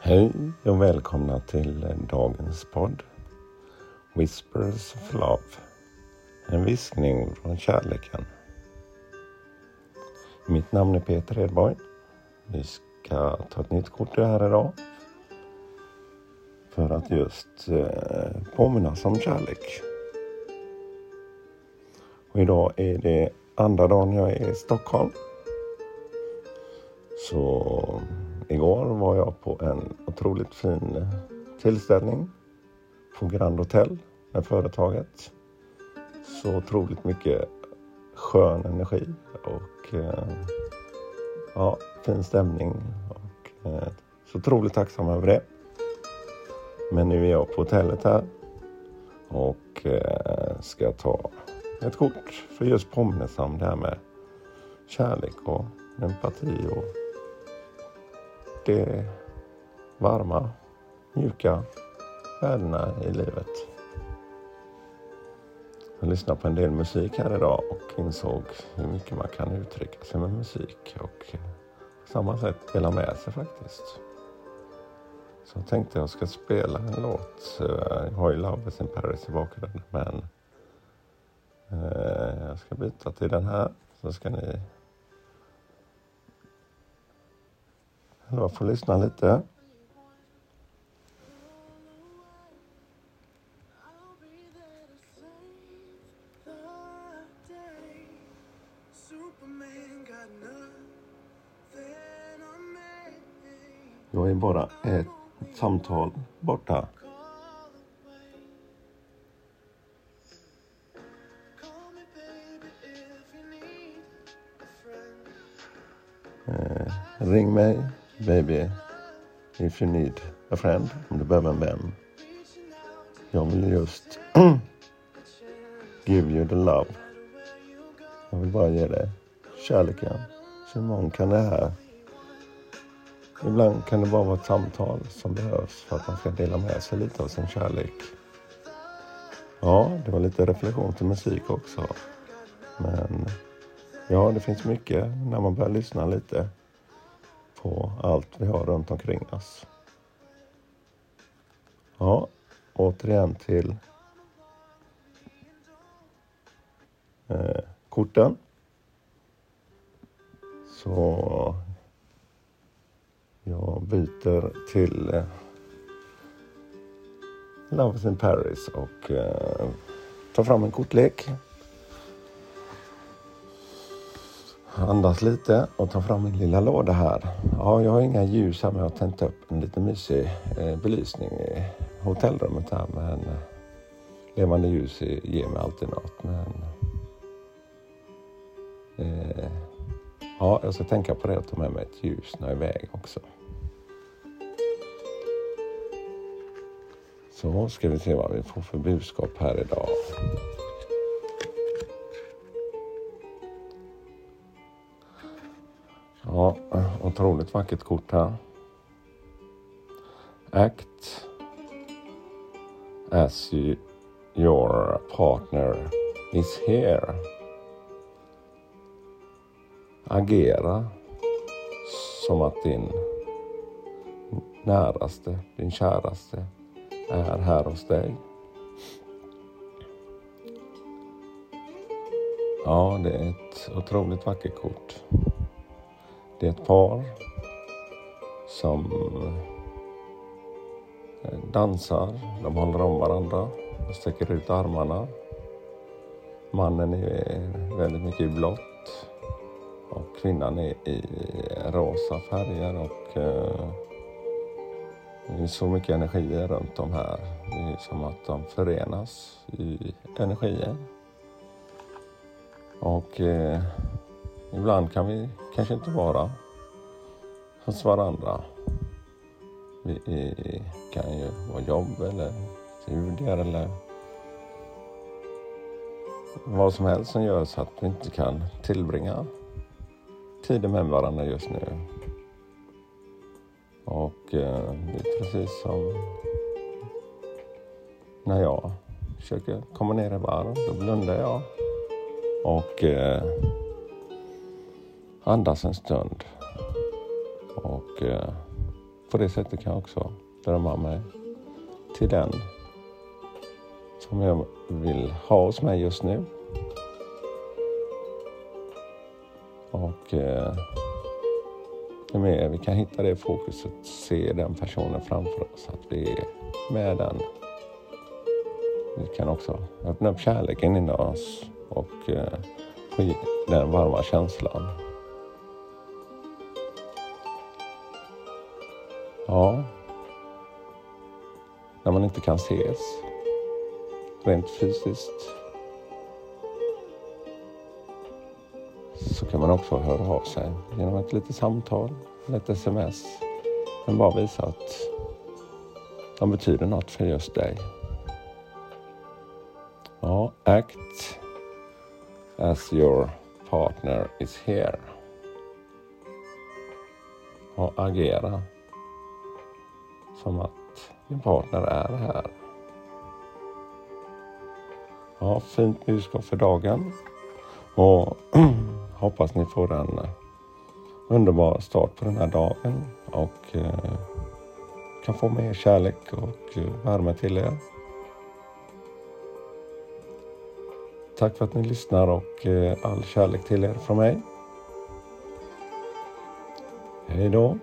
Hej och välkomna till dagens podd Whispers of Love. En viskning från kärleken. Mitt namn är Peter Edborg. Vi ska ta ett nytt kort här idag. För att just eh, påminnas om kärlek. Och idag är det andra dagen jag är i Stockholm. Så igår var jag på en otroligt fin eh, tillställning på Grand Hotel med företaget. Så otroligt mycket skön energi och eh, ja, fin stämning. Och, eh, så otroligt tacksam över det. Men nu är jag på hotellet här och ska ta ett kort för just påminnelse om det här med kärlek och empati och det varma, mjuka värdena i livet. Jag lyssnade på en del musik här idag och insåg hur mycket man kan uttrycka sig med musik och på samma sätt dela med sig faktiskt. Så jag tänkte jag ska spela en låt. Jag har ju Love is in Paris i bakgrunden men eh, jag ska byta till den här så ska ni Jag får lyssna lite. Jag är bara ett samtal borta. Eh, ring mig Baby, if you need a friend, om du behöver en vän. Jag vill just give you the love. Jag vill bara ge dig kärleken. Så imorgon kan det här... Ibland kan det bara vara ett samtal som behövs för att man ska dela med sig lite av sin kärlek. Ja, det var lite reflektion till musik också. Men ja, det finns mycket när man börjar lyssna lite på allt vi har runt omkring oss. Ja, återigen till eh, korten. Så jag byter till eh, Love is in Paris och eh, tar fram en kortlek. Andas lite och ta fram min lilla låda här. Ja, jag har inga ljus här men jag har tänt upp en lite mysig eh, belysning i hotellrummet här. Men eh, levande ljus ger mig alltid något. Men, eh, ja, jag ska tänka på det och ta med mig ett ljus när jag är iväg också. Så ska vi se vad vi får för budskap här idag. Ja, otroligt vackert kort här. Act as you, your partner is here. Agera som att din näraste, din käraste är här hos dig. Ja, det är ett otroligt vackert kort. Det är ett par som eh, dansar. De håller om varandra och sträcker ut armarna. Mannen är väldigt mycket i blått och kvinnan är i rosa färger och eh, det är så mycket energier runt de här. Det är som att de förenas i energier. Och eh, Ibland kan vi kanske inte vara hos varandra. Vi kan ju vara jobb eller studier eller vad som helst som gör så att vi inte kan tillbringa tiden med varandra just nu. Och eh, det är precis som när jag försöker komma ner i varv, då blundar jag. Och eh, andas en stund och eh, på det sättet kan jag också drömma mig till den som jag vill ha hos mig just nu. Och eh, ju mer vi kan hitta det fokuset, se den personen framför oss, att vi är med den. Vi kan också öppna upp kärleken inom oss och eh, få den varma känslan. Ja, när man inte kan ses rent fysiskt så kan man också höra av sig genom ett litet samtal, ett sms. Men bara visa att de betyder något för just dig. Ja, act as your partner is here. Och agera som att din partner är här. Ja, fint budskap för dagen. Och hoppas ni får en underbar start på den här dagen och eh, kan få mer kärlek och eh, värme till er. Tack för att ni lyssnar och eh, all kärlek till er från mig. Hej då!